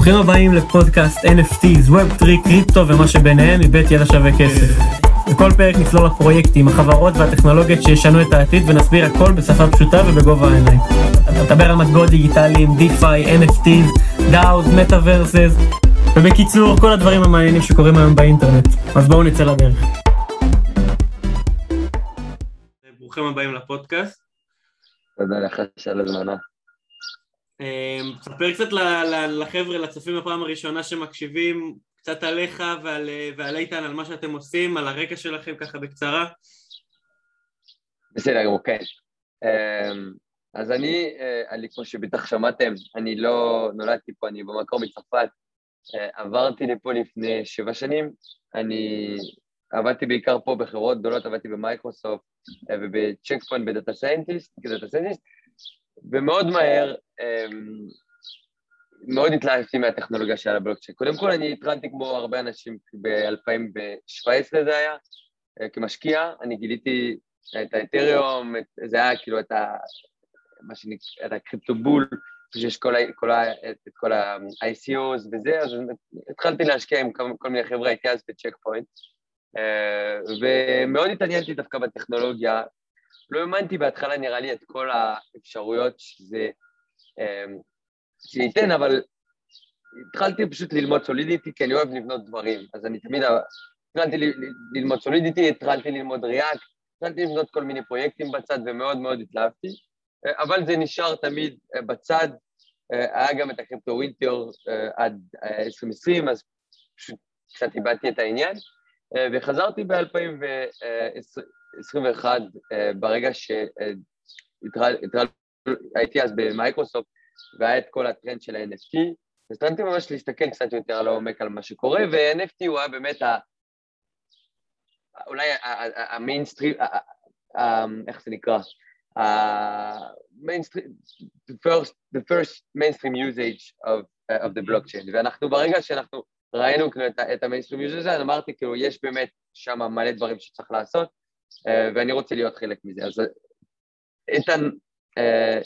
ברוכים הבאים לפודקאסט NFTs, Web3, קריפטו ומה שביניהם מבית ידע שווה כסף. בכל פרק נצלול לפרויקטים, החברות והטכנולוגיות שישנו את העתיד ונסביר הכל בשפה פשוטה ובגובה העיניים. נדבר על מטבעות דיגיטליים, DeFi, NFTs, DAOs, Metaverses, ובקיצור, כל הדברים המעניינים שקורים היום באינטרנט. אז בואו נצא לדרך. ברוכים הבאים לפודקאסט. תודה לך על הזמנה. אמ, ספר קצת לחבר'ה, לצופים בפעם הראשונה שמקשיבים, קצת עליך ועל, ועל איתן, על מה שאתם עושים, על הרקע שלכם ככה בקצרה. בסדר גמור, כן. אמ, אז אני, אה, אני, כמו שבטח שמעתם, אני לא נולדתי פה, אני במקור מצרפת. אה, עברתי לפה לפני שבע שנים, אני עבדתי בעיקר פה בחברות גדולות, עבדתי במייקרוסופט אה, וב Check Point ב data scientist, כ data scientist, ומאוד מהר, אמ, מאוד התלהבתי מהטכנולוגיה של הבלוקצ'יין. קודם כל אני התחלתי כמו הרבה אנשים ב-2017 זה היה, אה, כמשקיע, אני גיליתי את האתריום, זה היה כאילו את ה... מה שנקרא, את ה crypto bull, שיש כל, כל, את, את כל ה-ICOs וזה, אז התחלתי להשקיע עם כל, מיני חבר'ה, הייתי אז ב Check Point, ומאוד התעניינתי דווקא בטכנולוגיה, לא האמנתי בהתחלה נראה לי את כל האפשרויות שזה, אמ, ייתן, אבל התחלתי פשוט ללמוד סולידיטי, כי אני אוהב לבנות דברים, אז אני תמיד התחלתי ללמוד סולידיטי, התחלתי ללמוד ריאקט, התחלתי לבנות כל מיני פרויקטים בצד ומאוד מאוד התלהבתי, אבל זה נשאר תמיד אה, בצד, אה, היה גם את הקריפטו אה, עד 2020, אז פשוט קצת איבדתי את העניין, וחזרתי ב-2020, 21 אה, ברגע שהייתי אז במייקרוסופט והיה את כל הטרנד של ה-NFT, אז התחלתי ממש להסתכל קצת יותר לעומק על מה שקורה, ו-NFT הוא היה באמת ה... אולי המיינסטרים, איך זה נקרא? first, the first mainstream usage of, uh, of the blockchain, ואנחנו ברגע שאנחנו ראינו כאילו את המיינסטרים usage הזה, אמרתי כאילו יש באמת שם מלא דברים שצריך לעשות, אה, ואני רוצה להיות חלק מזה. אז איתן אה,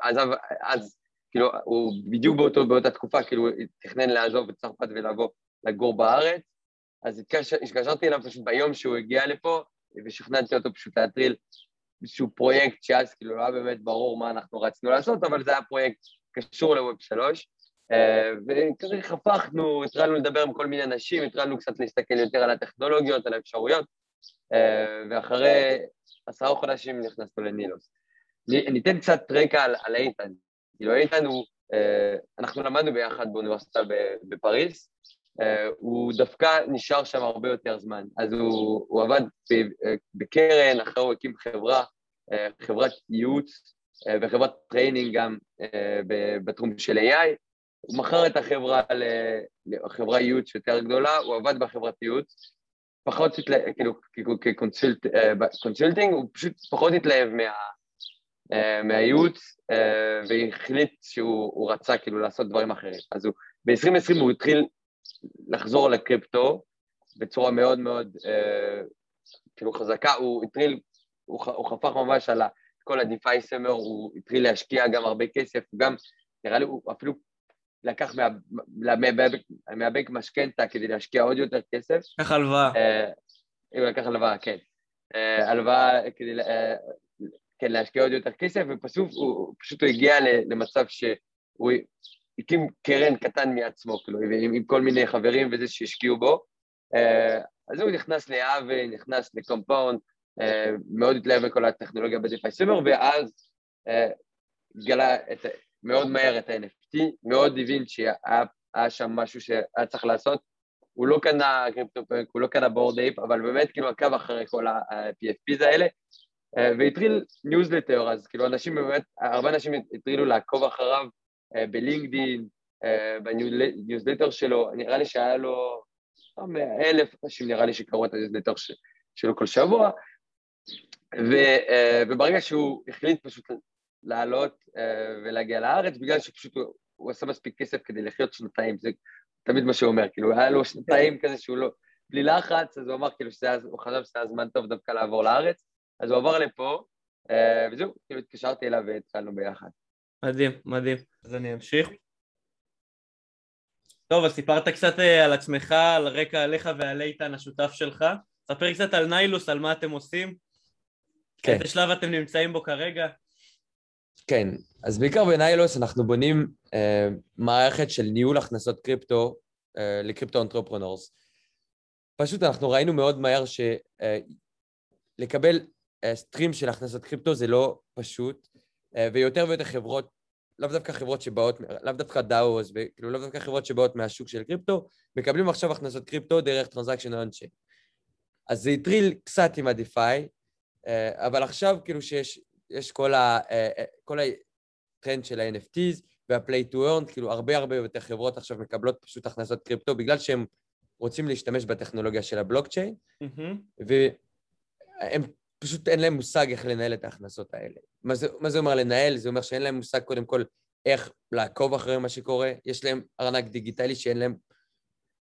עזב, אז כאילו, הוא בדיוק באותו, באותה תקופה, כאילו, תכנן לעזוב את צרפת ולבוא לגור בארץ, אז התקשרתי אליו פשוט ביום שהוא הגיע לפה, ושכנעתי אותו פשוט להטריל איזשהו פרויקט שאז כאילו לא היה באמת ברור מה אנחנו רצינו לעשות, אבל זה היה פרויקט קשור לווב שלוש, אה, וכזה חפכנו, התחלנו לדבר עם כל מיני אנשים, התחלנו קצת להסתכל יותר על הטכנולוגיות, על האפשרויות, אה, ואחרי עשרה חודשים נכנסנו לנילוס. אני אתן קצת רקע על, על איתן. כאילו איתן הוא, אה, אנחנו למדנו ביחד באוניברסיטה בפריז, אה, הוא דווקא נשאר שם הרבה יותר זמן. אז הוא, הוא עבד בקרן, אחרי הוא הקים חברה, חברת ייעוץ וחברת training גם בתחום של AI. הוא מכר את החברה לחברה ייעוץ יותר גדולה, הוא עבד בחברת ייעוץ, פחות, כאילו, כ consulting, הוא פשוט פחות התלהב מה, אה, מהייעוץ, אה, והחליט שהוא רצה כאילו לעשות דברים אחרים. אז הוא, ב-2020 הוא התחיל לחזור לקריפטו בצורה מאוד מאוד אה, כאילו חזקה, הוא התחיל, הוא, הוא חפך ממש על כל ה-DeFi סמר, הוא התחיל להשקיע גם הרבה כסף, גם, נראה לי, הוא אפילו לקח מהבנק משכנתה כדי להשקיע עוד יותר כסף. לקח הלוואה. אה, הוא לקח הלוואה, כן. אה, הלוואה כדי אה, כן, להשקיע עוד יותר כסף, ופשוט הוא, פשוט הגיע למצב שהוא הקים קרן קטן מעצמו, כאילו, עם, עם כל מיני חברים וזה שהשקיעו בו. אז הוא נכנס ל-Aave, נכנס ל-Compound, מאוד התלהב בכל הטכנולוגיה ב-DeFi סובר, ואז גלה את, מאוד מהר את ה-NFT, מאוד הבין שהיה שם משהו שהיה צריך לעשות. הוא לא קנה CryptoPunk, הוא לא קנה Bored Ape, אבל באמת כאילו עקב אחרי כל ה-PFPs האלה, אה, והתחיל ניוזלטר, אז כאילו אנשים באמת, הרבה אנשים התחילו לעקוב אחריו אה, ב-LinkedIn, אה, בניוזלטר שלו, נראה לי שהיה לו אלף אנשים נראה לי שקראו את הניוזלטר שלו כל שבוע, וברגע שהוא החליט פשוט לעלות אה, ולהגיע לארץ, בגלל שפשוט הוא, הוא עשה מספיק כסף כדי לחיות שנתיים, זה תמיד מה שהוא אומר, כאילו היה לו שנתיים כזה שהוא לא, בלי לחץ, אז הוא אמר כאילו שזה, הוא חשב שזה הזמן טוב דווקא לעבור לארץ, אז הוא עבר לפה, אה, וזהו, כאילו התקשרתי אליו והתחלנו ביחד. מדהים, מדהים. אז אני אמשיך. טוב, אז סיפרת קצת אה, על עצמך, על רקע עליך ועל איתן השותף שלך. ספר קצת על ניילוס, על מה אתם עושים. כן. איזה שלב אתם נמצאים בו כרגע? כן, אז בעיקר בניילוס אנחנו בונים אה, מערכת של ניהול הכנסות קריפטו אה, לקריפטו entrepreneurs. פשוט אנחנו ראינו מאוד מהר שלקבל אה, אה, stream של הכנסות קריפטו זה לא פשוט, אה, ויותר ויותר חברות, לאו דווקא חברות שבאות, לאו דווקא DAOs, כאילו לאו דווקא חברות שבאות מהשוק של קריפטו, מקבלים עכשיו הכנסות קריפטו דרך transaction on-chain. אז זה התחיל קצת עם ה-DeFi, אבל עכשיו כאילו שיש יש כל, ה, כל הטרנד של ה-NFTs וה-Play to Earn, כאילו הרבה הרבה יותר חברות עכשיו מקבלות פשוט הכנסות קריפטו בגלל שהם רוצים להשתמש בטכנולוגיה של הבלוקצ'יין, mm-hmm. והם פשוט אין להם מושג איך לנהל את ההכנסות האלה. מה זה, מה זה אומר לנהל? זה אומר שאין להם מושג קודם כל איך לעקוב אחרי מה שקורה. יש להם ארנק דיגיטלי שאין להם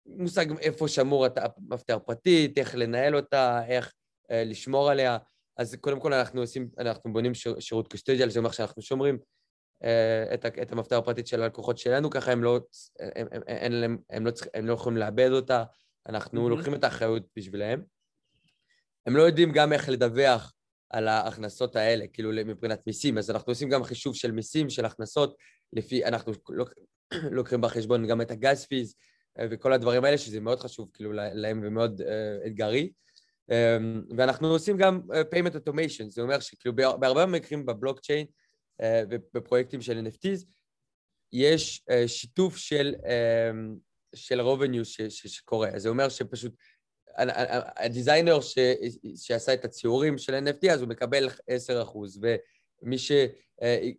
מושג איפה שמור את המפתח פרטית, איך לנהל אותה, איך אה, לשמור עליה. אז קודם כל אנחנו עושים, אנחנו בונים שיר, שירות קוסטודיאל, זה אומר שאנחנו שומרים אה, את, את המפתח הפרטית של הלקוחות שלנו, ככה הם לא, הם, הם, הם, הם, הם, לא, צריכים, הם לא יכולים לאבד אותה, אנחנו mm-hmm. לוקחים את האחריות בשבילם. הם לא יודעים גם איך לדווח על ההכנסות האלה, כאילו מבחינת מיסים, אז אנחנו עושים גם חישוב של מיסים, של הכנסות, לפי, אנחנו לוק, לוקחים בחשבון גם את הגז פיז אה, וכל הדברים האלה, שזה מאוד חשוב כאילו להם ומאוד uh, אתגרי. Um, ואנחנו עושים גם uh, payment automation, זה אומר שכאילו בהרבה מקרים בבלוקצ'יין uh, ובפרויקטים של NFTs, יש uh, שיתוף של, uh, של revenue ש, ש, שקורה, זה אומר שפשוט הדיזיינר ש, שעשה את הציורים של NFT, אז הוא מקבל 10 אחוז, ומי ש... אה,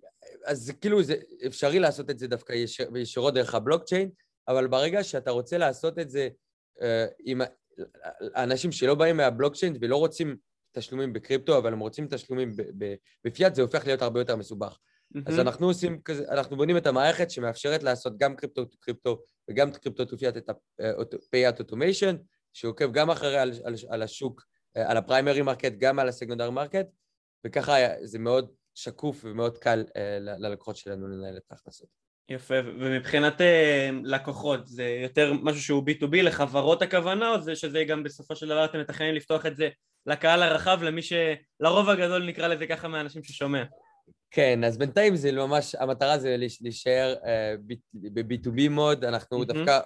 אז זה כאילו, זה אפשרי לעשות את זה דווקא ישיר, ישירות דרך הבלוקצ'יין, אבל ברגע שאתה רוצה לעשות את זה אה, עם האנשים שלא באים מהבלוקצ'יין ולא רוצים תשלומים בקריפטו, אבל הם רוצים תשלומים בפיאט, זה הופך להיות הרבה יותר מסובך. Mm-hmm. אז אנחנו עושים כזה, אנחנו בונים את המערכת שמאפשרת לעשות גם crypto to crypto וגם crypto to fiat את ה- payout automation, שעוקב גם אחרי על, על, על השוק, אה, על ה primary market, גם על ה secondary market, וככה זה מאוד שקוף ומאוד קל אה, ללקוחות שלנו לנהל את ההכנסות. יפה, ומבחינת אה, לקוחות, זה יותר משהו שהוא B2B לחברות הכוונה, או זה שזה גם בסופו של דבר אתם מתכננים לפתוח את זה לקהל הרחב, למי שלרוב הגדול נקרא לזה ככה מהאנשים ששומע? כן, אז בינתיים זה ממש, המטרה זה להישאר ב-B2B מוד, אנחנו mm-hmm. דווקא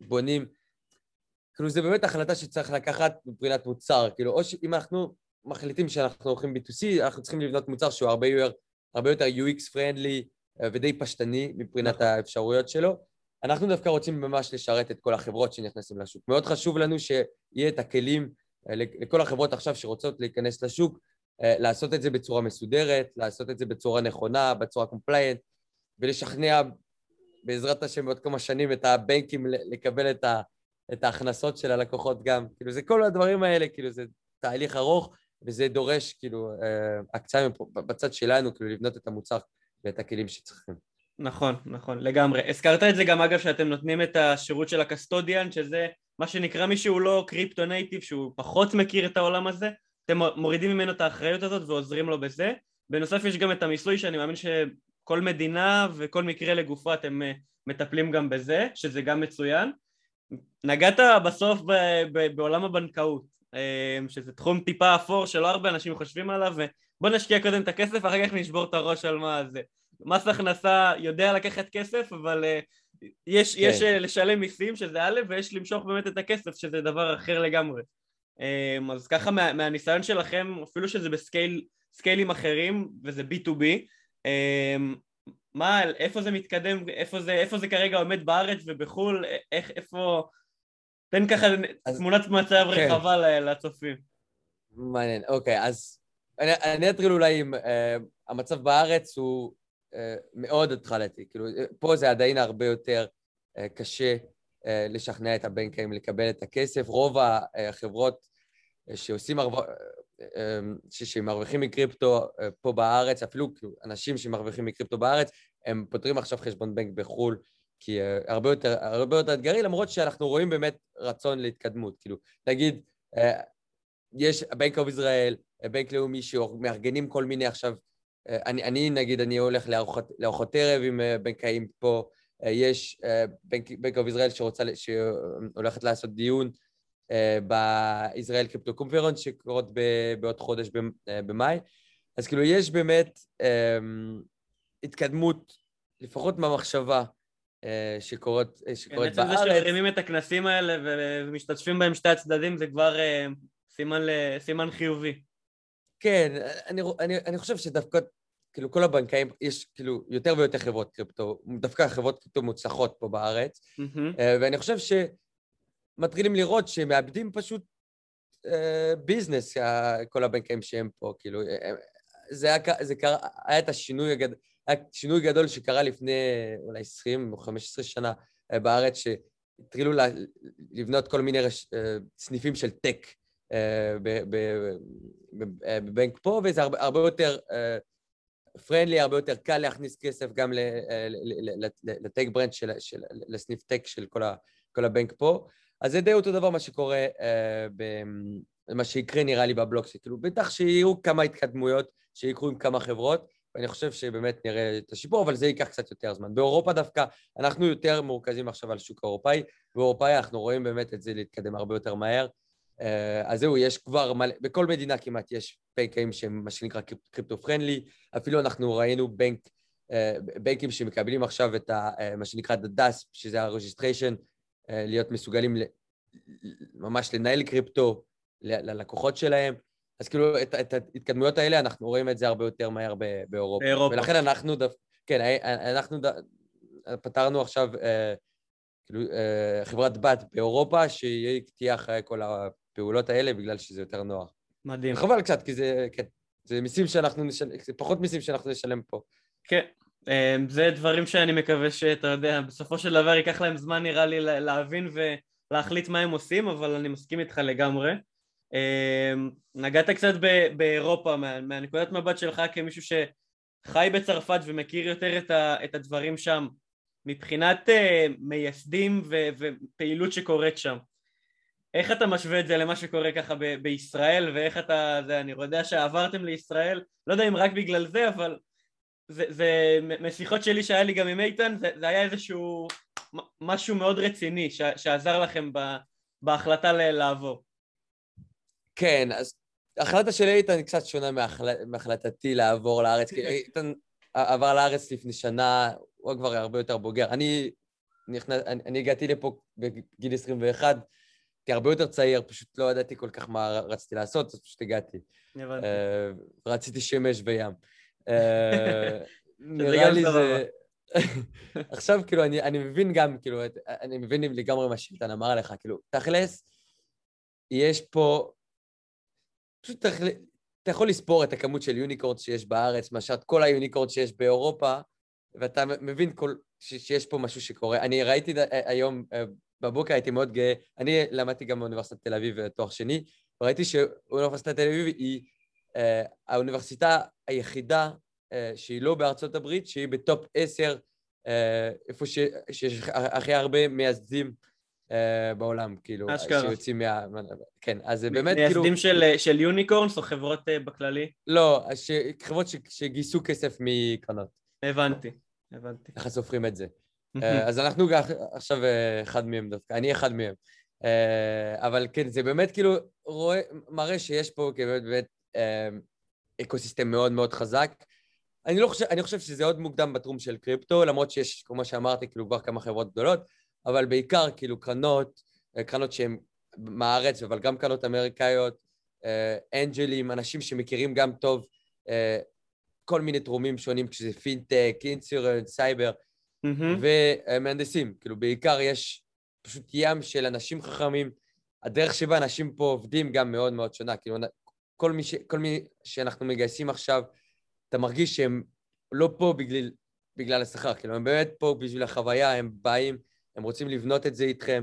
בונים כאילו זה באמת החלטה שצריך לקחת מבחינת מוצר, כאילו או שאם אנחנו מחליטים שאנחנו הולכים B2C, אנחנו צריכים לבנות מוצר שהוא הרבה יותר, הרבה יותר UX פרנדלי אה, ודי פשטני מבחינת נכון. האפשרויות שלו. אנחנו דווקא רוצים ממש לשרת את כל החברות שנכנסים לשוק. מאוד חשוב לנו שיהיה את הכלים אה, לכל החברות עכשיו שרוצות להיכנס לשוק, אה, לעשות את זה בצורה מסודרת, לעשות את זה בצורה נכונה, בצורה compliant, ולשכנע בעזרת השם בעוד כמה שנים את הבנקים לקבל את ה... את ההכנסות של הלקוחות גם. כאילו, זה כל הדברים האלה, כאילו, זה תהליך ארוך, וזה דורש, כאילו, אה, הקצאה בצד שלנו, כאילו, לבנות את המוצר ואת הכלים שצריכים. נכון, נכון, לגמרי. הזכרת את זה גם, אגב, שאתם נותנים את השירות של ה custodian, שזה מה שנקרא מי שהוא לא קריפטו נייטיב, שהוא פחות מכיר את העולם הזה, אתם מורידים ממנו את האחריות הזאת ועוזרים לו בזה. בנוסף יש גם את המיסוי, שאני מאמין שכל מדינה וכל מקרה לגופו אתם אה, מטפלים גם בזה, שזה גם מצוין. נגעת בסוף ב- ב- בעולם הבנקאות, אה, שזה תחום טיפה אפור שלא הרבה אנשים חושבים עליו, ובוא נשקיע קודם את הכסף, אחר כך נשבור את הראש על מה זה. מס הכנסה יודע לקחת כסף, אבל אה, יש, כן. יש אה, לשלם מיסים, שזה א', ויש למשוך באמת את הכסף, שזה דבר אחר לגמרי. אז ככה מה, מהניסיון שלכם, אפילו שזה בסקיילים אחרים, וזה B2B, מה, איפה זה מתקדם, איפה זה, איפה זה כרגע עומד בארץ ובחו"ל, איך, איפה... תן ככה אז, תמונת מצב כן. רחבה לצופים. מעניין, אוקיי, אז אני, אני אתחיל אולי עם... uh, המצב בארץ הוא uh, מאוד התחלתי, כאילו, פה זה עדיין הרבה יותר uh, קשה uh, לשכנע את הבנקים לקבל את הכסף. רוב החברות uh, שעושים הרבה... אמ, שמרוויחים מקריפטו אה, פה בארץ, אפילו כאילו, אנשים שמרוויחים מקריפטו בארץ, הם פותרים עכשיו חשבון בנק בחו"ל, כי אה, הרבה יותר, הרבה יותר אתגרי, למרות שאנחנו רואים באמת רצון להתקדמות. כאילו, נגיד, אה, יש בנק אוף ישראל, בנק לאומי שמארגנים כל מיני עכשיו, אני, אני נגיד, אני הולך לארוחות, לארוחות ערב עם בנקאים פה, יש בנק אוף ישראל שרוצה, שהולכת לעשות דיון בישראל קריפטו קומפירון שקורות בעוד חודש במאי. אז כאילו יש באמת התקדמות, לפחות מהמחשבה, שקורות, שקורת בארץ. בעצם זה שמרימים את הכנסים האלה ומשתתפים בהם שתי הצדדים זה כבר סימן, סימן חיובי. כן, אני, אני, אני חושב שדווקא, כאילו, כל הבנקאים, יש כאילו יותר ויותר חברות קריפטו, דווקא חברות קריפטו מוצלחות פה בארץ, mm-hmm. ואני חושב שמתחילים לראות שהם מאבדים פשוט uh, ביזנס, כל הבנקאים שהם פה, כאילו, זה היה, זה קרה, היה את השינוי הגדול, היה שינוי גדול שקרה לפני אולי 20 או 15 שנה בארץ, שהתחילו לבנות כל מיני רש, סניפים של טק בבנק פה, וזה הרבה, הרבה יותר פרנדלי, הרבה יותר קל להכניס כסף גם לטק ברנד, לסניף טק של כל, ה, כל הבנק פה. אז זה די אותו דבר מה שקורה, מה שיקרה נראה לי בבלוקסי. כאילו, בטח שיהיו כמה התקדמויות שיקרו עם כמה חברות, ואני חושב שבאמת נראה את השיפור, אבל זה ייקח קצת יותר זמן. באירופה דווקא, אנחנו יותר מורכזים עכשיו על שוק האירופאי, באירופאי אנחנו רואים באמת את זה להתקדם הרבה יותר מהר. אה, אז זהו, יש כבר מלא, בכל מדינה כמעט יש בנקים שהם מה שנקרא קריפטו פרנדלי, אפילו אנחנו ראינו בנק, אה, בנקים שמקבלים עכשיו את ה, אה, מה שנקרא דאס, שזה ה-registration, להיות מסוגלים ממש לנהל קריפטו ללקוחות שלהם. אז כאילו, את, את ההתקדמויות האלה, אנחנו רואים את זה הרבה יותר מהר באירופה. באירופה. ולכן אנחנו, דו, כן, אנחנו דו, פתרנו עכשיו, כאילו, חברת בת באירופה, שהיא תהיה אחרי כל הפעולות האלה בגלל שזה יותר נוח. מדהים. חבל קצת, כי זה, כן, זה מיסים שאנחנו נשלם, זה פחות מיסים שאנחנו נשלם פה. כן, אמ, זה דברים שאני מקווה שאתה יודע, בסופו של דבר ייקח להם זמן נראה לי להבין ולהחליט מה הם עושים, אבל אני מסכים איתך לגמרי. אמ, נגעת קצת באירופה, מהנקודת מבט שלך כמישהו שחי בצרפת ומכיר יותר את הדברים שם, מבחינת אה, מייסדים ופעילות שקורית שם. איך אתה משווה את זה למה שקורה ככה ב- בישראל ואיך אתה, זה, אני יודע שעברתם לישראל, לא יודע אם רק בגלל זה, אבל זה, זה משיחות שלי שהיה לי גם עם איתן, זה, זה היה איזשהו משהו מאוד רציני ש, שעזר לכם ב, בהחלטה ל- לעבור. כן, אז ההחלטה של איתן קצת שונה מהחל... מהחלטתי לעבור לארץ, כי איתן עבר לארץ לפני שנה, הוא כבר הרבה יותר בוגר. אני, נכנס, אני, אני הגעתי לפה בגיל 21, הייתי הרבה יותר צעיר, פשוט לא ידעתי כל כך מה רציתי לעשות, אז פשוט הגעתי. הבנתי. Uh, רציתי שמש וים. Uh, נראה לי זה... עכשיו, כאילו, אני, אני מבין גם, כאילו, אני מבין לגמרי מה שאיתן אמר לך, כאילו, תכלס, יש פה... פשוט תכל... אתה יכול לספור את הכמות של יוניקורד שיש בארץ, מאשר את כל היוניקורד שיש באירופה, ואתה מבין כל... ש... שיש פה משהו שקורה. אני ראיתי היום בבוקר הייתי מאוד גאה. אני למדתי גם באוניברסיטת תל אביב תואר שני, וראיתי שאוניברסיטת תל אביב היא אה, האוניברסיטה היחידה אה, שהיא לא בארצות הברית, שהיא בטופ עשר, אה, איפה ש, שיש הכי הרבה מייסדים אה, בעולם, כאילו, אשכרה. שיוצאים מה... כן, אז זה באמת כאילו... מייסדים של, של יוניקורנס או חברות אה, בכללי? לא, ש... חברות ש... שגייסו כסף מקרנות. הבנתי, הבנתי. איך סופרים את זה. אה, אז אנחנו עכשיו אה, אחד מהם דווקא, אני אחד מהם. אה, אבל כן, זה באמת כאילו רואה, מראה שיש פה באמת, באמת אקוסיסטם מאוד מאוד חזק. אני לא חושב, אני חושב שזה עוד מוקדם בתחום של קריפטו, למרות שיש, כמו שאמרתי, כאילו כבר כמה חברות גדולות, אבל בעיקר כאילו קרנות, קרנות שהן מהארץ, אבל גם קרנות אמריקאיות, angelים, אנשים שמכירים גם טוב כל מיני תחומים שונים, כשזה פינטק, insurance, סייבר, mm-hmm. ומהנדסים. כאילו, בעיקר יש פשוט ים של אנשים חכמים. הדרך שבה אנשים פה עובדים גם מאוד מאוד שונה. כאילו, כל מי, ש... כל מי שאנחנו מגייסים עכשיו, אתה מרגיש שהם לא פה בגלל, בגלל השכר. כאילו, הם באמת פה בשביל החוויה, הם באים, הם רוצים לבנות את זה איתכם,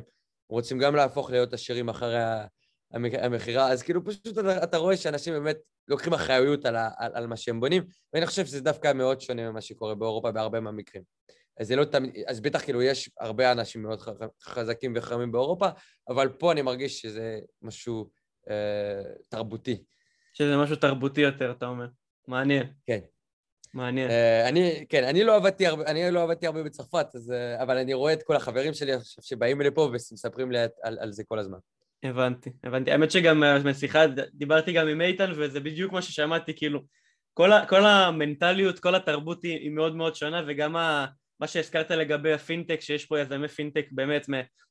רוצים גם להפוך להיות עשירים אחרי המכירה. אז כאילו, פשוט אתה, אתה רואה שאנשים באמת לוקחים אחריות על, ה, על, על מה שהם בונים, ואני חושב שזה דווקא מאוד שונה ממה שקורה באירופה בהרבה מהמקרים. אז זה לא תמיד, אז בטח כאילו יש הרבה אנשים מאוד חזקים וחכמים באירופה, אבל פה אני מרגיש שזה משהו אה, תרבותי. שזה משהו תרבותי יותר, אתה אומר. מעניין. כן. מעניין. אני, כן, אני לא עבדתי הרבה, אני לא עבדתי הרבה בצרפת, אז, אבל אני רואה את כל החברים שלי עכשיו שבאים לפה ומספרים לי על, על זה כל הזמן. הבנתי, הבנתי. האמת שגם בשיחה דיברתי גם עם איתן, וזה בדיוק מה ששמעתי, כאילו, כל, ה, כל המנטליות, כל התרבות היא, היא מאוד מאוד שונה, וגם ה, מה שהזכרת לגבי הפינטק, שיש פה יזמי פינטק באמת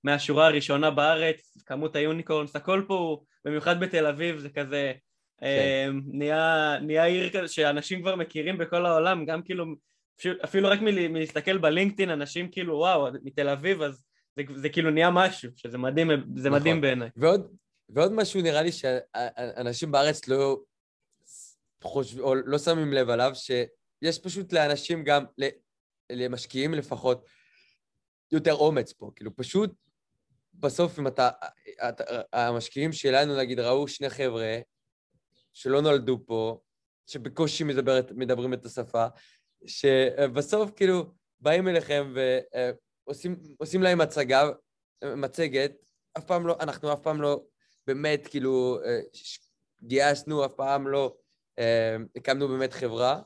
מהשורה הראשונה בארץ, כמות ה unicorns, הכל פה במיוחד בתל אביב, זה כזה, כן. אה, נהיה, נהיה עיר כזה שאנשים כבר מכירים בכל העולם, גם כאילו, אפילו רק מלהסתכל ב-LinkedIn, אנשים כאילו, וואו, מתל אביב, אז זה, זה כאילו נהיה משהו, שזה מדהים, זה נכון. מדהים בעיניי. ועוד, ועוד משהו נראה לי שאנשים בארץ לא חושבים, או לא שמים לב עליו, שיש פשוט לאנשים גם, למשקיעים לפחות, יותר אומץ פה. כאילו, פשוט בסוף אם אתה, אתה... המשקיעים שלנו, נגיד, ראו שני חבר'ה שלא נולדו פה, שבקושי מדברת, מדברים את השפה, שבסוף כאילו באים אליכם ועושים להם הצגה, מצגת, אף פעם לא, אנחנו אף פעם לא באמת כאילו גייסנו, אף פעם לא הקמנו באמת חברה,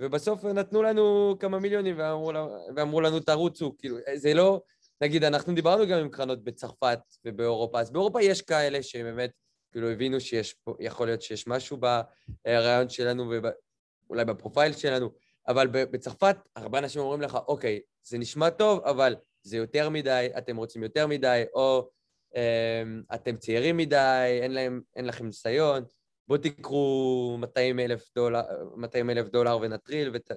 ובסוף נתנו לנו כמה מיליונים ואמרו, ואמרו לנו תרוצו, כאילו, זה לא, נגיד, אנחנו דיברנו גם עם קרנות בצרפת ובאירופה, אז באירופה יש כאלה שבאמת, כאילו, הבינו שיש פה, יכול להיות שיש משהו ברעיון שלנו ואולי בפרופייל שלנו, אבל בצרפת הרבה אנשים אומרים לך, אוקיי, זה נשמע טוב, אבל זה יותר מדי, אתם רוצים יותר מדי, או אמ, אתם צעירים מדי, אין, להם, אין לכם ניסיון, בואו תקחו 200 אלף דולר, 200 אלף דולר ונטריל, ות...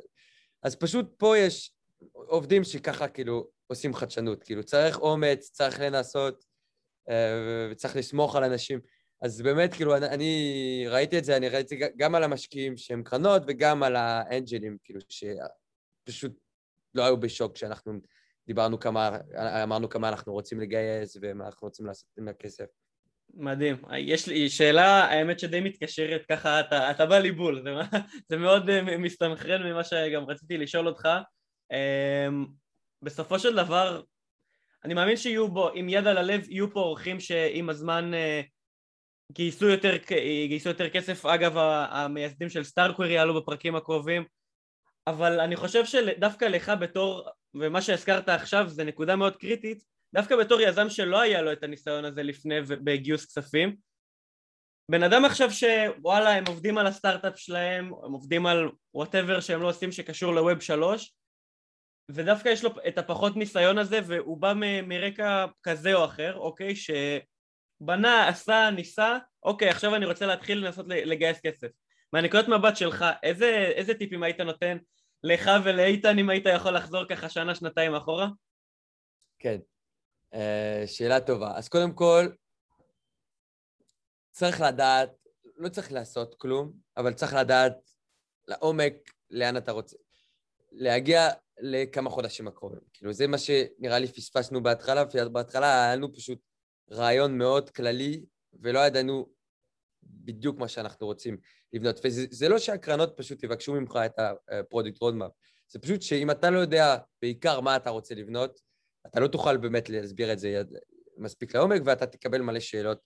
אז פשוט פה יש עובדים שככה כאילו עושים חדשנות, כאילו צריך אומץ, צריך לנסות אה, וצריך לסמוך על אנשים. אז באמת, כאילו, אני, אני ראיתי את זה, אני ראיתי גם על המשקיעים שהם קרנות וגם על האנג'לים, כאילו, שפשוט לא היו בשוק כשאנחנו דיברנו כמה, אמרנו כמה אנחנו רוצים לגייס ומה אנחנו רוצים לעשות עם הכסף. מדהים. יש לי שאלה, האמת שדי מתקשרת, ככה אתה, אתה בא לי בול, זה, זה מאוד אה, מסתנכרן ממה שגם רציתי לשאול אותך. אמ, בסופו של דבר, אני מאמין שיהיו בו, עם יד על הלב, יהיו פה אורחים שעם הזמן אה, גייסו יותר, גייסו יותר כסף, אגב המייסדים של StarkWare יעלו בפרקים הקרובים, אבל אני חושב שדווקא לך בתור, ומה שהזכרת עכשיו זה נקודה מאוד קריטית, דווקא בתור יזם שלא היה לו את הניסיון הזה לפני בגיוס כספים, בן אדם עכשיו שוואלה הם עובדים על הסטארט-אפ שלהם, הם עובדים על whatever שהם לא עושים שקשור ל-Web שלוש ודווקא יש לו את הפחות ניסיון הזה והוא בא מ- מרקע כזה או אחר, אוקיי, שבנה, עשה, ניסה, אוקיי עכשיו אני רוצה להתחיל לנסות לגייס כסף. מהנקודת מבט שלך, איזה, איזה טיפים היית נותן לך ולאיתן אם היית יכול לחזור ככה שנה, שנתיים אחורה? כן, שאלה טובה. אז קודם כל, צריך לדעת, לא צריך לעשות כלום, אבל צריך לדעת לעומק לאן אתה רוצה. להגיע לכמה חודשים הקרובים. כאילו, זה מה שנראה לי פספסנו בהתחלה, בהתחלה היה לנו פשוט רעיון מאוד כללי, ולא ידענו בדיוק מה שאנחנו רוצים לבנות. וזה לא שהקרנות פשוט יבקשו ממך את ה product roadmap, זה פשוט שאם אתה לא יודע בעיקר מה אתה רוצה לבנות, אתה לא תוכל באמת להסביר את זה מספיק לעומק, ואתה תקבל מלא שאלות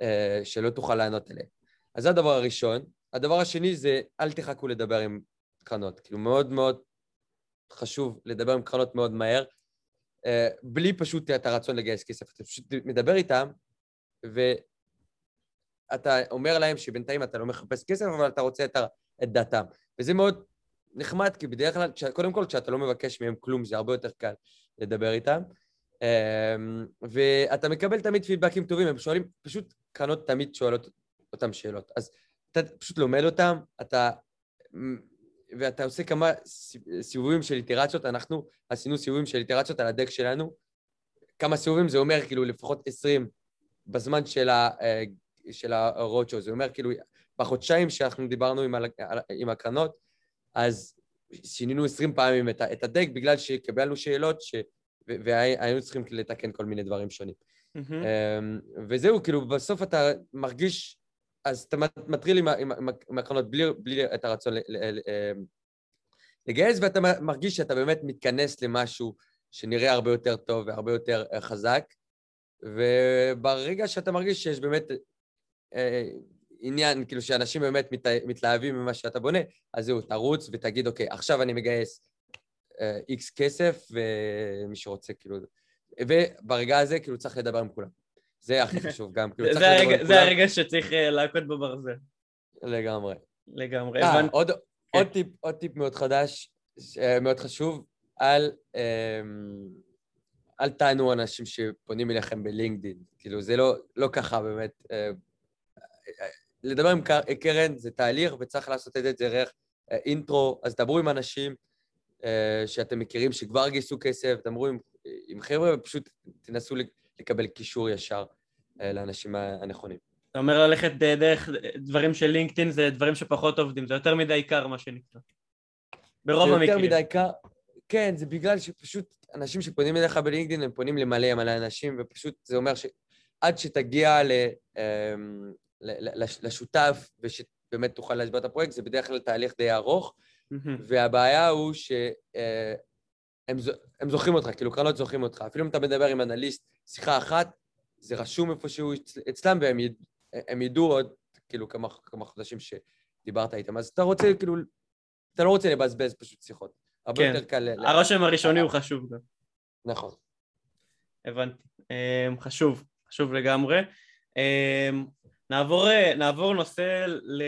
אה, שלא תוכל לענות עליהן. אז זה הדבר הראשון. הדבר השני זה, אל תחכו לדבר עם קרנות. כאילו, מאוד מאוד חשוב לדבר עם קרנות מאוד מהר, אה, בלי פשוט את הרצון לגייס כסף. אתה פשוט מדבר איתם, ואתה אומר להם שבינתיים אתה לא מחפש כסף, אבל אתה רוצה את, את דעתם. וזה מאוד נחמד, כי בדרך כלל, קודם כל, כשאתה לא מבקש מהם כלום, זה הרבה יותר קל. לדבר איתם. אמ, ואתה מקבל תמיד פידבקים טובים, הם שואלים, פשוט קרנות תמיד שואלות אותם שאלות. אז אתה פשוט לומד אותם, אתה... ואתה עושה כמה סיבובים של איטרציות, אנחנו עשינו סיבובים של איטרציות על הדק שלנו. כמה סיבובים זה אומר כאילו לפחות עשרים בזמן של, ה, אה, של הרודשו, זה אומר כאילו בחודשיים שאנחנו דיברנו עם, עם הקרנות, אז שינינו עשרים פעמים את, את הדק בגלל שקיבלנו שאלות ש... והיינו צריכים לתקן כל מיני דברים שונים. Mm-hmm. וזהו, כאילו, בסוף אתה מרגיש, אז אתה מטריל עם, עם, עם הקרנות בלי, בלי את הרצון אמ, לגייס, ואתה מרגיש שאתה באמת מתכנס למשהו שנראה הרבה יותר טוב והרבה יותר אה, חזק, וברגע שאתה מרגיש שיש באמת אה, עניין, כאילו שאנשים באמת מת, מתלהבים ממה שאתה בונה, אז זהו, תרוץ ותגיד, אוקיי, עכשיו אני מגייס איקס uh, כסף, ומי שרוצה, כאילו... וברגע הזה, כאילו, צריך לדבר עם כולם. זה הכי חשוב גם, כאילו, צריך לדבר עם כולם. זה הרגע שצריך uh, להכות בברזל. לגמרי. לגמרי, אה, הבנתי. עוד, כן. עוד, טיפ, עוד טיפ מאוד חדש, מאוד חשוב, um, אל תענו אנשים שפונים אליכם בלינקדאין. כאילו, זה לא, לא ככה באמת. לדבר עם קרן זה תהליך, וצריך לעשות את זה דרך אינטרו, אז דברו עם אנשים שאתם מכירים שכבר גייסו כסף, דברו עם, עם חבר'ה ופשוט תנסו לקבל קישור ישר לאנשים הנכונים. אתה אומר ללכת דרך דברים של לינקדאין זה דברים שפחות עובדים, זה יותר מדי קר מה שנקרא. ברוב המקרים. זה יותר מדי קר, כן, זה בגלל שפשוט אנשים שפונים אליך בלינקדאין הם פונים למלא מלא אנשים, ופשוט זה אומר שעד שתגיע ל... אמ, לשותף ושבאמת תוכל להסביר את הפרויקט, זה בדרך כלל תהליך די ארוך, והבעיה הוא שהם אה, זוכרים אותך, כאילו קרנות זוכרים אותך. אפילו אם אתה מדבר עם אנליסט שיחה אחת, זה רשום איפשהו אצלם והם יד, ידעו עוד כאילו כמה, כמה חודשים שדיברת איתם. אז אתה רוצה כאילו, אתה לא רוצה לבזבז פשוט שיחות. הרבה כן. יותר קל... הרושם הראשוני הוא חשוב גם. נכון. הבנתי. אמ, חשוב, חשוב לגמרי. אמ, נעבור, נעבור נושא ל...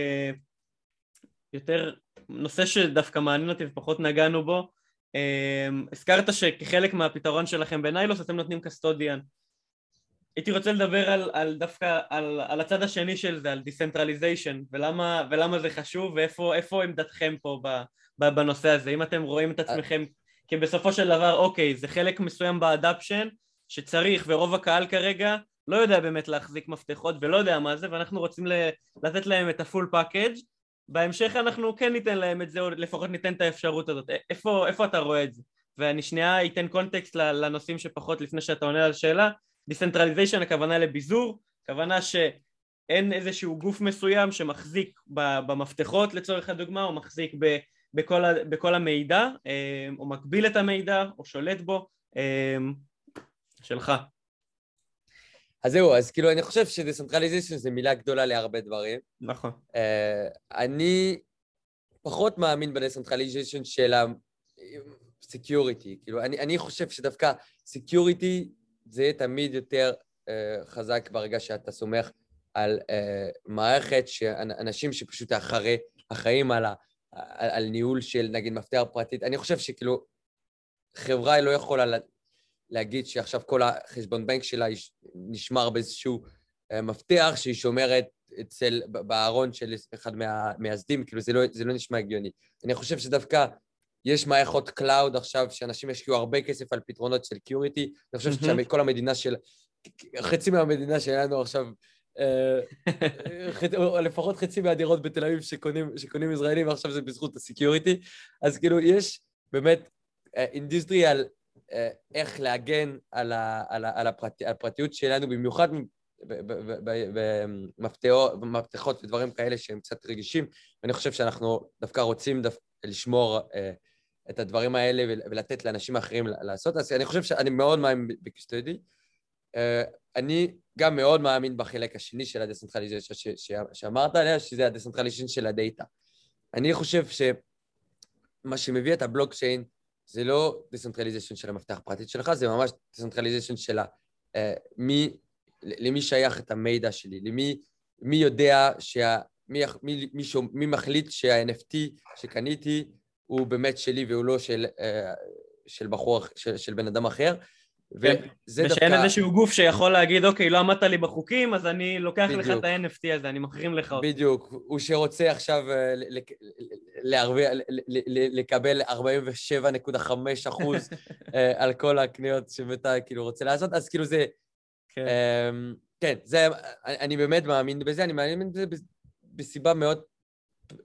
יותר, נושא שדווקא מעניין אותי ופחות נגענו בו. Um, הזכרת שכחלק מהפתרון שלכם בניילוס אתם נותנים custodian. הייתי רוצה לדבר על, על דווקא על, על הצד השני של זה, על decentralization, ולמה, ולמה זה חשוב, ואיפה עמדתכם פה ב, בנושא הזה. אם אתם רואים את עצמכם כי בסופו של דבר, אוקיי, זה חלק מסוים ב adoption שצריך, ורוב הקהל כרגע לא יודע באמת להחזיק מפתחות ולא יודע מה זה, ואנחנו רוצים לתת להם את ה full package בהמשך אנחנו כן ניתן להם את זה, או לפחות ניתן את האפשרות הזאת. איפה, איפה אתה רואה את זה? ואני שנייה אתן context לאנשים שפחות לפני שאתה עונה על השאלה. decentralization הכוונה לביזור, הכוונה שאין איזשהו גוף מסוים שמחזיק במפתחות לצורך הדוגמה, או מחזיק בכל, בכל המידע, אה, או מקבל את המידע, או שולט בו. אה, שלך. אז זהו, אז כאילו, אני חושב ש decentralization זה מילה גדולה להרבה דברים. נכון. Uh, אני פחות מאמין ב decentralization של ה-security. כאילו, אני, אני חושב שדווקא security זה יהיה תמיד יותר uh, חזק ברגע שאתה סומך על uh, מערכת, שאנשים שפשוט אחרי, אחראים על, ה, על, על ניהול של נגיד מפתח פרטית. אני חושב שכאילו חברה לא יכולה להגיד שעכשיו כל החשבון בנק שלה נשמר באיזשהו אה, מפתח שהיא שומרת אצל, בארון של אחד מהמייסדים, כאילו זה לא, זה לא נשמע הגיוני. אני חושב שדווקא יש מערכות cloud עכשיו, שאנשים השקיעו הרבה כסף על פתרונות של security, אני חושב שכל המדינה של... חצי מהמדינה שלנו עכשיו, אה, או לפחות חצי מהדירות בתל אביב שקונים, שקונים ישראלים, ועכשיו זה בזכות ה security, אז כאילו יש באמת industrial אה, אה, איך להגן על, ה, על, ה, על, הפרט, על הפרטיות שלנו, במיוחד במפתחות ודברים כאלה שהם קצת רגישים, ואני חושב שאנחנו דווקא רוצים דווקא לשמור אה, את הדברים האלה ולתת לאנשים אחרים לעשות. אז אני חושב שאני מאוד מאמין ב custody. אה, אני גם מאוד מאמין בחלק השני של הדסנטרליזציה שאמרת עליה, שזה הדסנטרליזציה של הדאטה. אני חושב שמה שמביא את הבלוקצ'יין זה לא decentralization של המפתח הפרטית שלך, זה ממש decentralization של uh, מי, למי שייך את המידע שלי, למי מי יודע, שה, מי, מי, מי, שום, מי מחליט שה-NFT שקניתי הוא באמת שלי והוא לא של, uh, של בחור, של, של בן אדם אחר. כן. וזה דווקא... ושאין איזשהו גוף שיכול להגיד, אוקיי, לא עמדת לי בחוחים, אז אני לוקח בדיוק. לך את ה-NFT הזה, אני מחרים לך אותו. בדיוק. הוא שרוצה עכשיו אה, להרוויח, לקבל 47.5 אחוז אה, על כל הקניות שאתה כאילו רוצה לעשות, אז כאילו זה... כן. אמ, כן, זה... אני באמת מאמין בזה, אני מאמין בזה בסיבה מאוד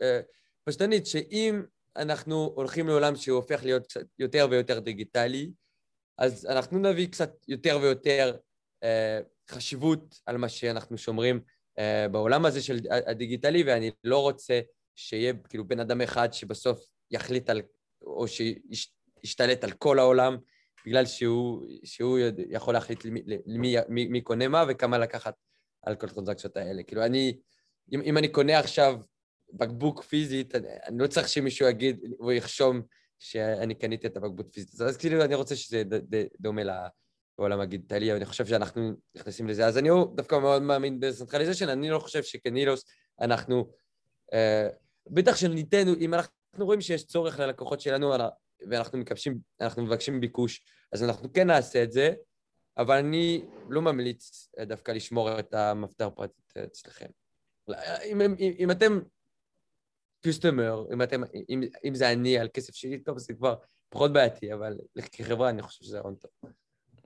אה, פשטנית, שאם אנחנו הולכים לעולם שהוא הופך להיות יותר ויותר דיגיטלי, אז אנחנו נביא קצת יותר ויותר אה, חשיבות על מה שאנחנו שומרים אה, בעולם הזה של הדיגיטלי, ואני לא רוצה שיהיה כאילו בן אדם אחד שבסוף יחליט על, או שישתלט על כל העולם, בגלל שהוא, שהוא יכול להחליט למי, למי, מי, מי קונה מה וכמה לקחת על כל הטרנזקציות האלה. כאילו, אני אם, אם אני קונה עכשיו בקבוק פיזית, אני, אני לא צריך שמישהו יגיד, הוא ירשום שאני קניתי את הבקבוק פיזית. אז כאילו אני רוצה שזה דומה לעולם הדיגיטלי, אני חושב שאנחנו נכנסים לזה. אז אני דווקא מאוד מאמין ב centralization, אני לא חושב שכנילוס אנחנו... אה, בטח שניתן, אם אנחנו רואים שיש צורך ללקוחות שלנו ואנחנו מקבשים, אנחנו מבקשים ביקוש, אז אנחנו כן נעשה את זה, אבל אני לא ממליץ דווקא לשמור את המפתח פרטית אצלכם. אם, אם, אם אתם קיוסטומר, אם, אתם, אם, אם זה אני על כסף שלי, טוב, זה כבר פחות בעייתי, אבל כחברה אני חושב שזה רעיון טוב.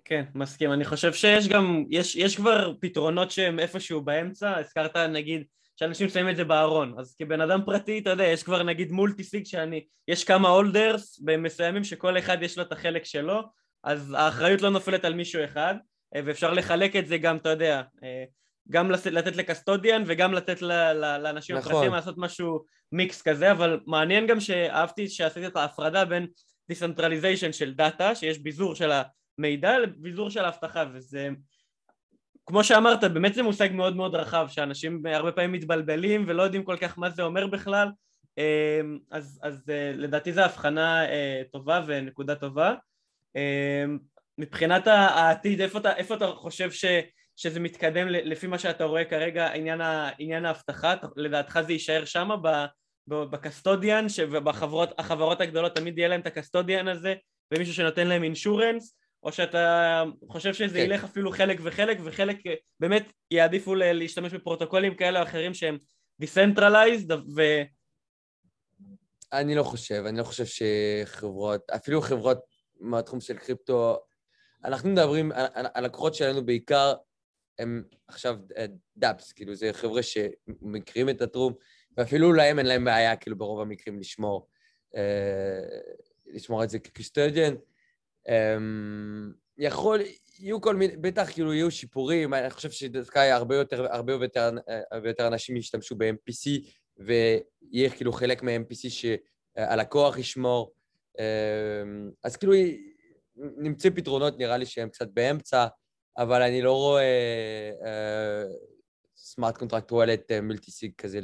כן, מסכים. אני חושב שיש גם, יש, יש כבר פתרונות שהם איפשהו באמצע. הזכרת נגיד שאנשים שמים את זה בארון. אז כבן אדם פרטי, אתה יודע, יש כבר נגיד מולטי סיג שאני, יש כמה הולדרס מסוימים שכל אחד יש לו את החלק שלו, אז האחריות לא נופלת על מישהו אחד, אה, ואפשר לחלק את זה גם, אתה יודע, אה, גם לתת ל custodian וגם לתת לאנשים נכון. הפרטיים לעשות משהו מיקס כזה, אבל מעניין גם שאהבתי שעשית את ההפרדה בין decentralization של דאטה, שיש ביזור של המידע, לביזור של האבטחה, וזה... כמו שאמרת, באמת זה מושג מאוד מאוד רחב, שאנשים הרבה פעמים מתבלבלים ולא יודעים כל כך מה זה אומר בכלל, אה, אז, אז לדעתי זו הבחנה טובה ונקודה טובה. מבחינת העתיד, איפה אתה, איפה אתה חושב ש, שזה מתקדם לפי מה שאתה רואה כרגע, עניין, ה, עניין האבטחה, לדעתך זה יישאר שם ב custodian, ובחברות הגדולות תמיד יהיה להם את ה custodian הזה, ומישהו שנותן להם insurance, או שאתה חושב שזה כן. ילך אפילו חלק וחלק, וחלק באמת יעדיפו להשתמש בפרוטוקולים כאלה או אחרים שהם decentralized, ו... אני לא חושב, אני לא חושב שחברות, אפילו חברות מהתחום של קריפטו, אנחנו מדברים, הלקוחות שלנו בעיקר הם עכשיו דאפס, כאילו זה חבר'ה שמכירים את התחום, ואפילו להם אין להם בעיה, כאילו ברוב המקרים לשמור, אה, לשמור את זה כקסטודיאן. אה, יכול, יהיו כל מיני, בטח כאילו יהיו שיפורים, אני חושב שדווקא הרבה יותר, הרבה יותר, הרבה יותר אנשים ישתמשו ב-MPC, ויהיה כאילו חלק מה-MPC שהלקוח ישמור. אה, אז כאילו נמצאים פתרונות, נראה לי שהם קצת באמצע, אבל אני לא רואה smart contract wallet multisig כזה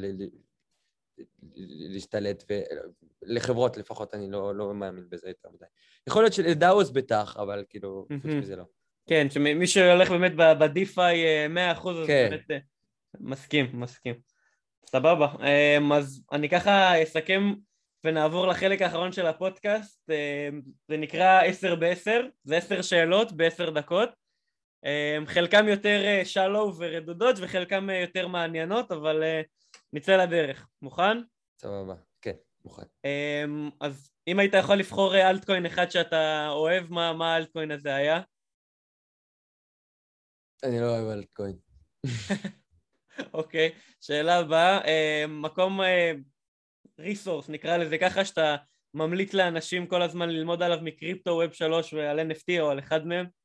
להשתלט, ולחברות לפחות אני לא, לא מאמין בזה יותר מדי. יכול להיות של DAOs בטח, אבל כאילו, חוץ מזה לא. כן, שמי שהולך באמת בדיפיי 100% אז כן. באמת אה, מסכים, מסכים. סבבה. אה, אז אני ככה אסכם ונעבור לחלק האחרון של הפודקאסט, אה, זה נקרא עשר בעשר, זה עשר שאלות בעשר דקות, אה, חלקם יותר שלו אה, ורדודות וחלקם יותר מעניינות, אבל נצא לדרך. מוכן? סבבה, כן, מוכן. אז אם היית יכול לבחור אלטקוין אחד שאתה אוהב, מה, מה האלטקוין הזה היה? אני לא אוהב altcoin. אוקיי, שאלה הבאה, מקום resource, נקרא לזה ככה, שאתה ממליץ לאנשים כל הזמן ללמוד עליו מקריפטו, web שלוש ועל NFT או על אחד מהם?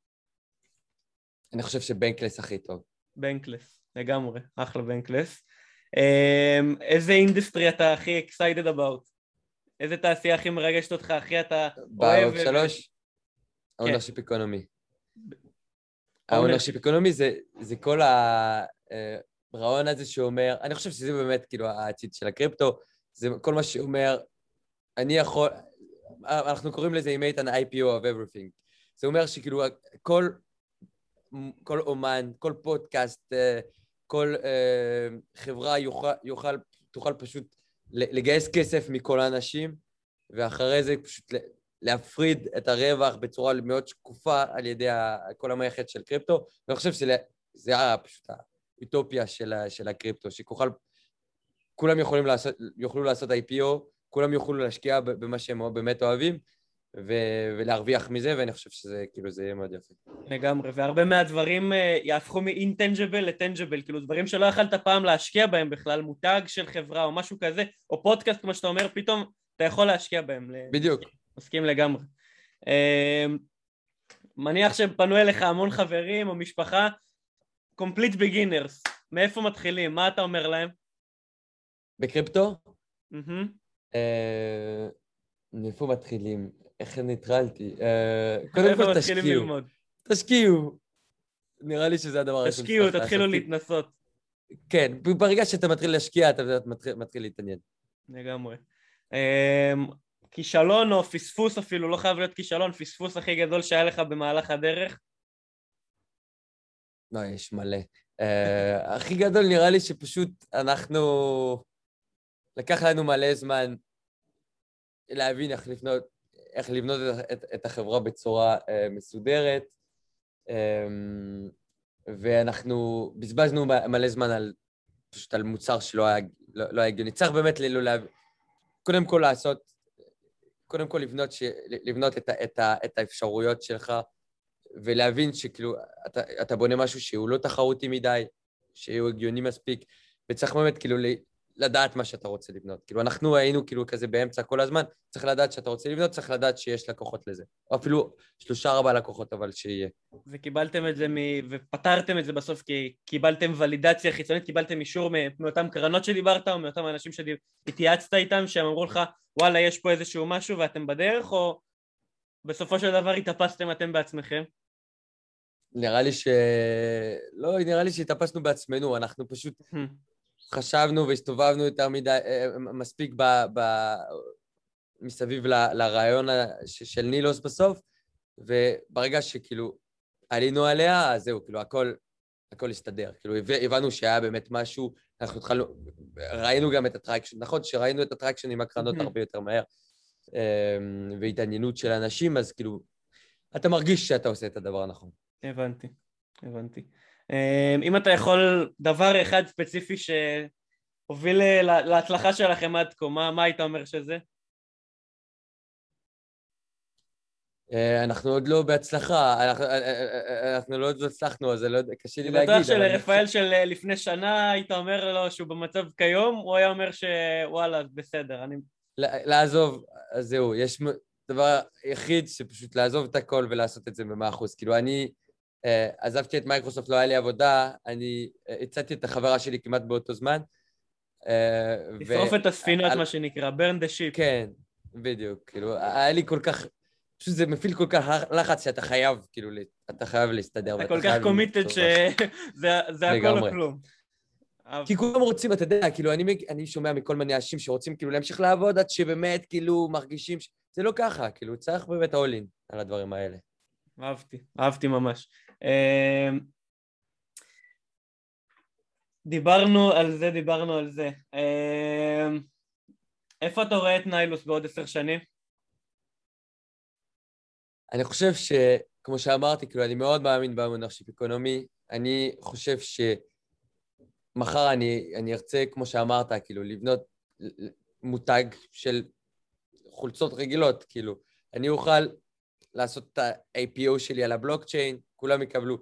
אני חושב ש Bankless הכי טוב. Bankless, לגמרי, אחלה Bankless. Um, איזה industry אתה הכי excited about? איזה תעשייה הכי מרגשת אותך, הכי אתה אוהב? ב web שלוש? ה ownership. economy. ה ownership economy זה כל הרעיון הזה שאומר, אני חושב שזה באמת כאילו העתיד של הקריפטו, זה כל מה שאומר, אני יכול, אנחנו קוראים לזה היית an IPO of everything. זה אומר שכאילו כל, כל אומן, כל פודקאסט, אה, כל אה, חברה יוכל, יוכל, תוכל פשוט לגייס כסף מכל האנשים, ואחרי זה פשוט להפריד את הרווח בצורה מאוד שקופה על ידי כל המערכת של קריפטו, ואני חושב שזה פשוט האוטופיה של, של הקריפטו, שכוכל כולם יכולים לעשות, יוכלו לעשות IPO, כולם יוכלו להשקיע במה שהם באמת אוהבים, ו- ולהרוויח מזה, ואני חושב שזה, כאילו, זה יהיה מאוד יפה. לגמרי, והרבה מהדברים uh, יהפכו מ-intangible ל-tangible, כאילו דברים שלא יכלת פעם להשקיע בהם בכלל, מותג של חברה או משהו כזה, או פודקאסט, כמו שאתה אומר, פתאום אתה יכול להשקיע בהם. בדיוק. מסכים לגמרי. Uh, מניח שפנו אליך המון חברים או משפחה, complete beginners, מאיפה מתחילים? מה אתה אומר להם? בקריפטו? אה, מאיפה מתחילים? איך ניטרלתי? אה, קודם כל תשקיעו. תשקיעו. נראה לי שזה הדבר הראשון. תשקיעו, תתחילו להתנסות. כן, ברגע שאתה מתחיל להשקיע, אתה מתחיל, להתעניין. לגמרי. אמ, כישלון או פספוס אפילו, לא חייב להיות כישלון, פספוס הכי גדול שהיה לך במהלך הדרך? לא, יש מלא. Uh, הכי גדול נראה לי שפשוט אנחנו... לקח לנו מלא זמן להבין איך לבנות, איך לבנות את, את, את החברה בצורה uh, מסודרת, um, ואנחנו בזבזנו מלא זמן על, פשוט על מוצר שלא היה, לא, לא היה הגיוני. צריך באמת לא להבין, קודם כל לעשות, קודם כל לבנות, ש, לבנות את, את, את האפשרויות שלך, ולהבין שכאילו, אתה, אתה בונה משהו שהוא לא תחרותי מדי, שהוא הגיוני מספיק, וצריך באמת כאילו לדעת מה שאתה רוצה לבנות. כאילו, אנחנו היינו כאילו כזה באמצע כל הזמן, צריך לדעת שאתה רוצה לבנות, צריך לדעת שיש לקוחות לזה. או אפילו שלושה ארבעה לקוחות, אבל שיהיה. וקיבלתם את זה מ... ופתרתם את זה בסוף כי קיבלתם ולידציה חיצונית, קיבלתם אישור מאותן קרנות שדיברת, או מאותם אנשים שהתייעצת איתם, שהם אמרו לך, וואלה, יש פה איזשהו משהו ואתם בדרך, או בסופו של דבר התאפסתם אתם בעצמכם? נראה לי ש... לא, נראה לי שהתאפסנו בעצמנו, אנחנו פשוט חשבנו והסתובבנו יותר מדי, אה, אה, מספיק ב... ב... מסביב ל... לרעיון של נילוס בסוף, וברגע שכאילו עלינו עליה, אז זהו, כאילו הכל, הכל הסתדר. כאילו הבנו שהיה באמת משהו, אנחנו התחלנו, ראינו גם את ה traction, נכון שראינו את ה traction עם הקרנות הרבה יותר מהר, אמ, והתעניינות של אנשים, אז כאילו, אתה מרגיש שאתה עושה את הדבר הנכון. הבנתי, הבנתי. אמ, אם אתה יכול דבר אחד ספציפי שהוביל להצלחה שלכם עד כה, מה, מה היית אומר שזה? אה, אנחנו עוד לא בהצלחה, אנחנו, אה, אה, אנחנו לא עוד לא הצלחנו, אז לא, קשה לי להגיד. אני בטוח שלרפאל של לפני שנה היית אומר לו שהוא במצב כיום, הוא היה אומר שוואלה, בסדר, אני... לעזוב, אז זהו, יש דבר יחיד שפשוט לעזוב את הכל ולעשות את זה במאה אחוז. כאילו, אני... uh, עזבתי את מייקרוסופט, לא היה לי עבודה, אני uh, הצעתי את החברה שלי כמעט באותו זמן. אה, לשרוף את הספינות, מה שנקרא, burn the ship. כן, בדיוק, כאילו, היה לי כל כך, פשוט זה מפעיל כל כך לחץ שאתה חייב, כאילו, אתה חייב להסתדר. אתה כל כך קומיטד שזה הכל או כלום. כי כולם רוצים, אתה יודע, כאילו, אני, אני שומע מכל מיני אנשים שרוצים כאילו להמשיך לעבוד עד שבאמת, כאילו, מרגישים ש... זה לא ככה, כאילו, צריך באמת all in על הדברים האלה. אהבתי, אהבתי ממש. אמ, דיברנו על זה, דיברנו על זה. אמ, איפה אתה רואה את ניילוס בעוד עשר שנים? אני חושב שכמו שאמרתי, כאילו, אני מאוד מאמין ב ownership economy. אני חושב שמחר אני, אני ארצה, כמו שאמרת, כאילו, לבנות מותג של חולצות רגילות, כאילו. אני אוכל לעשות את ה-IPO שלי על הבלוקצ'יין, כולם יקבלו,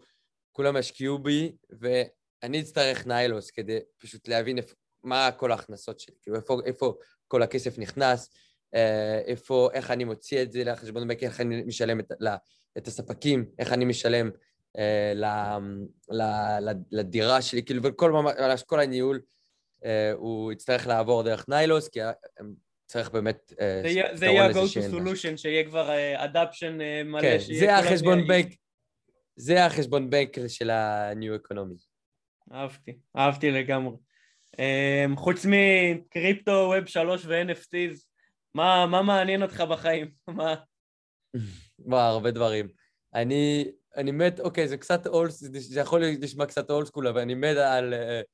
כולם ישקיעו בי, ואני אצטרך ניילוס כדי פשוט להבין איפה, מה כל ההכנסות שלי, כאילו איפה, איפה כל הכסף נכנס, אה, איפה, איך אני מוציא את זה לחשבון בנק, איך אני משלם את, את הספקים, איך אני משלם אה, ל, ל, ל, לדירה שלי, כאילו, וכל ממש, כל הניהול אה, הוא יצטרך לעבור דרך ניילוס, כי הם צריך באמת... זה יהיה ה-go to solution, שיהיה כבר adaption מלא. כן, זה החשבון בנק, זה החשבון בנק של ה-new economy. אהבתי, אהבתי לגמרי. Um, חוץ מקריפטו, ווב שלוש ו-NFTs, מה, מה מעניין אותך בחיים? מה? וואו, הרבה דברים. אני, אני מת, אוקיי, זה קצת אולד, זה יכול לשמוע קצת אולד סקול, אבל אני מת על uh,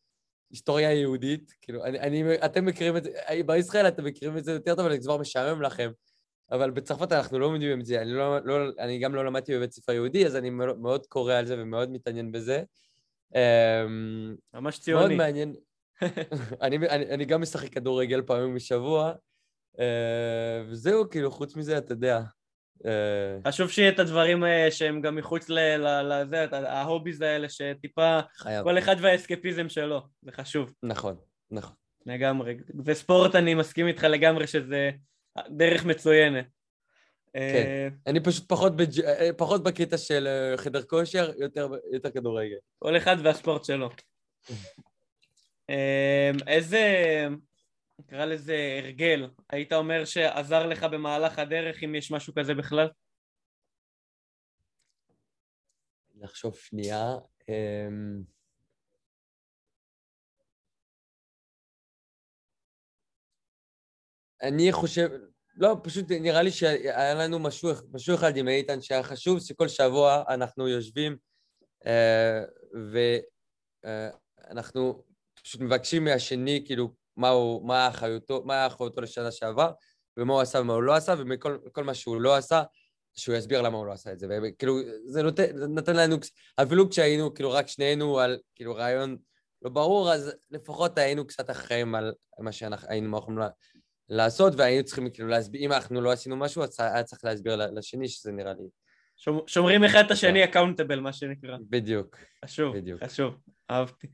היסטוריה יהודית. כאילו, אני, אני, אתם מכירים את זה, בישראל אתם מכירים את זה יותר טוב, אבל זה כבר משעמם לכם. אבל בצרפת אנחנו לא מבינים את זה. אני, לא, לא, אני גם לא למדתי בבית ספר יהודי, אז אני מאוד קורא על זה ומאוד מתעניין בזה. אמ, ממש ציוני. מאוד מעניין. אני, אני, אני גם משחק כדורגל פעמים בשבוע, אה, וזהו, כאילו, חוץ מזה, אתה יודע. אה, חשוב שיהיה את הדברים אה, שהם גם מחוץ לזה, ההוביז האלה, שטיפה, חייב. כל אחד והאסקפיזם שלו, זה חשוב. נכון, נכון. לגמרי. וספורט, אני מסכים איתך לגמרי שזה דרך מצוינת. כן, אני פשוט פחות, בג'... פחות בקטע של חדר כושר, יותר, יותר כדורגל. כל אחד והספורט שלו. איזה, נקרא לזה הרגל, היית אומר שעזר לך במהלך הדרך, אם יש משהו כזה בכלל? לחשוב שנייה. אני חושב, לא, פשוט נראה לי שהיה לנו משהו, משהו אחד עם איתן שהיה חשוב, שכל שבוע אנחנו יושבים אה, ואנחנו פשוט מבקשים מהשני, כאילו, מה, הוא, מה, אחריותו, מה אחריותו לשנה שעבר, ומה הוא עשה ומה הוא לא עשה, ומכל מה שהוא לא עשה, שהוא יסביר למה הוא לא עשה את זה. וכאילו, זה נותן, נתן לנו, אפילו כשהיינו, כאילו, רק שנינו על, כאילו, רעיון לא ברור, אז לפחות היינו קצת אחראים על מה שהיינו יכולים לעשות, והיינו צריכים, כאילו, להסביר, אם אנחנו לא עשינו משהו, אז היה צריך להסביר לשני, שזה נראה לי... שומרים אחד את השני אקאונטבל, מה שנקרא. בדיוק. חשוב, בדיוק. חשוב, אהבתי.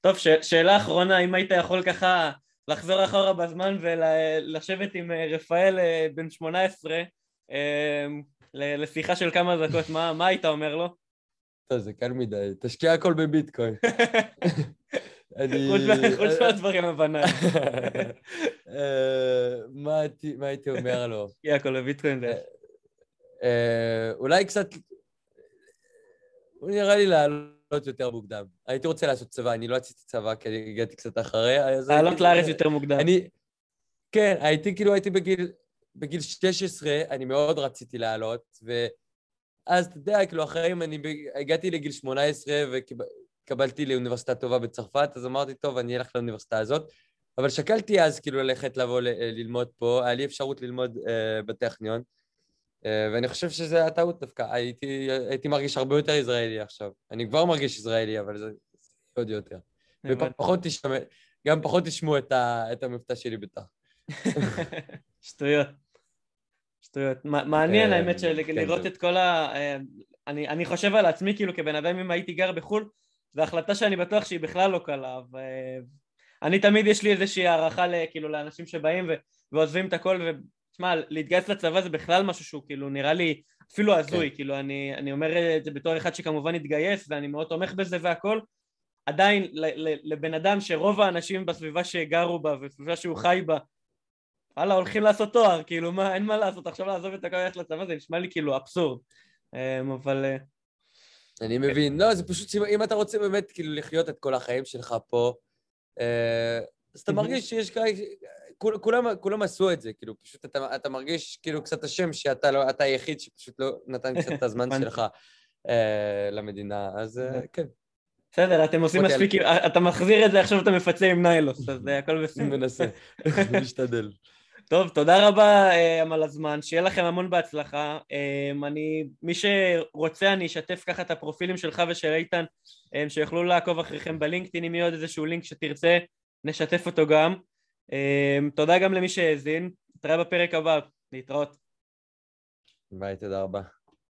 טוב, ש- שאלה אחרונה, אם היית יכול ככה לחזור אחורה בזמן ולשבת עם אה, רפאל אה, בן 18 אה, לשיחה של כמה דקות, מה, מה היית אומר לו? טוב, זה קל מדי, תשקיע הכל בביטקוין. חוץ מהדברים הבנאליים. מה הייתי אומר לו? תשקיע הכל בביטקוין. אולי קצת... הוא נראה לי לעלות יותר מוקדם. הייתי רוצה לעשות צבא, אני לא עשיתי צבא כי הגעתי קצת אחרי, לעלות לארץ יותר מוקדם. אני... כן, הייתי כאילו, הייתי בגיל... בגיל 16, אני מאוד רציתי לעלות, ואז, אתה יודע, כאילו, אחרי אם אני הגעתי לגיל 18 וקבלתי לאוניברסיטה טובה בצרפת, אז אמרתי, טוב, אני אלך לאוניברסיטה הזאת. אבל שקלתי אז כאילו ללכת לבוא ל- ללמוד פה, היה לי אפשרות ללמוד uh, בטכניון, uh, ואני חושב שזה הטעות דווקא, הייתי, הייתי מרגיש הרבה יותר ישראלי עכשיו. אני כבר מרגיש ישראלי, אבל זה עוד יותר. ופחות תשמע, גם פחות תשמעו את, ה, את המבטא שלי בטח. שטויות. שטויות. מעניין האמת של כן, את כל ה... אה, אני, אני חושב על עצמי כאילו כבן אדם אם הייתי גר בחו"ל, זו החלטה שאני בטוח שהיא בכלל לא קלה. ואני תמיד יש לי איזושהי הערכה כאילו לאנשים שבאים ו... ועוזבים את הכל, ותשמע, להתגייס לצבא זה בכלל משהו שהוא כאילו נראה לי אפילו הזוי, כן. כאילו אני, אני אומר את זה בתור אחד שכמובן התגייס ואני מאוד תומך בזה והכל, עדיין לבן אדם שרוב האנשים בסביבה שגרו בה ובסביבה שהוא חי בה וואלה, הולכים לעשות תואר, כאילו, מה, אין מה לעשות, עכשיו לעזוב את הכל ללכת לצבא, זה נשמע לי כאילו אבסורד. אמ, אבל... אני מבין. לא, זה פשוט שאם אתה רוצה באמת כאילו לחיות את כל החיים שלך פה, אה, אז אתה מרגיש שיש כאלה... כולם, כולם עשו את זה, כאילו, פשוט אתה, אתה מרגיש כאילו קצת אשם שאתה לא, אתה היחיד שפשוט לא נתן קצת את הזמן שלך אה, למדינה, אז אה, כן. בסדר, אתם עושים מספיק, אתה מחזיר את זה, עכשיו אתה מפצה עם ניילוס, אז הכל בסדר. מנסה, משתדל. טוב, תודה רבה um, על הזמן, שיהיה לכם המון בהצלחה. Um, אני, מי שרוצה, אני אשתף ככה את הפרופילים שלך ושל איתן, um, שיוכלו לעקוב אחריכם בלינקדאין, אם יהיה עוד איזשהו לינק שתרצה, נשתף אותו גם. Um, תודה גם למי שהאזין, נתראה בפרק הבא, להתראות. ביי, תודה רבה.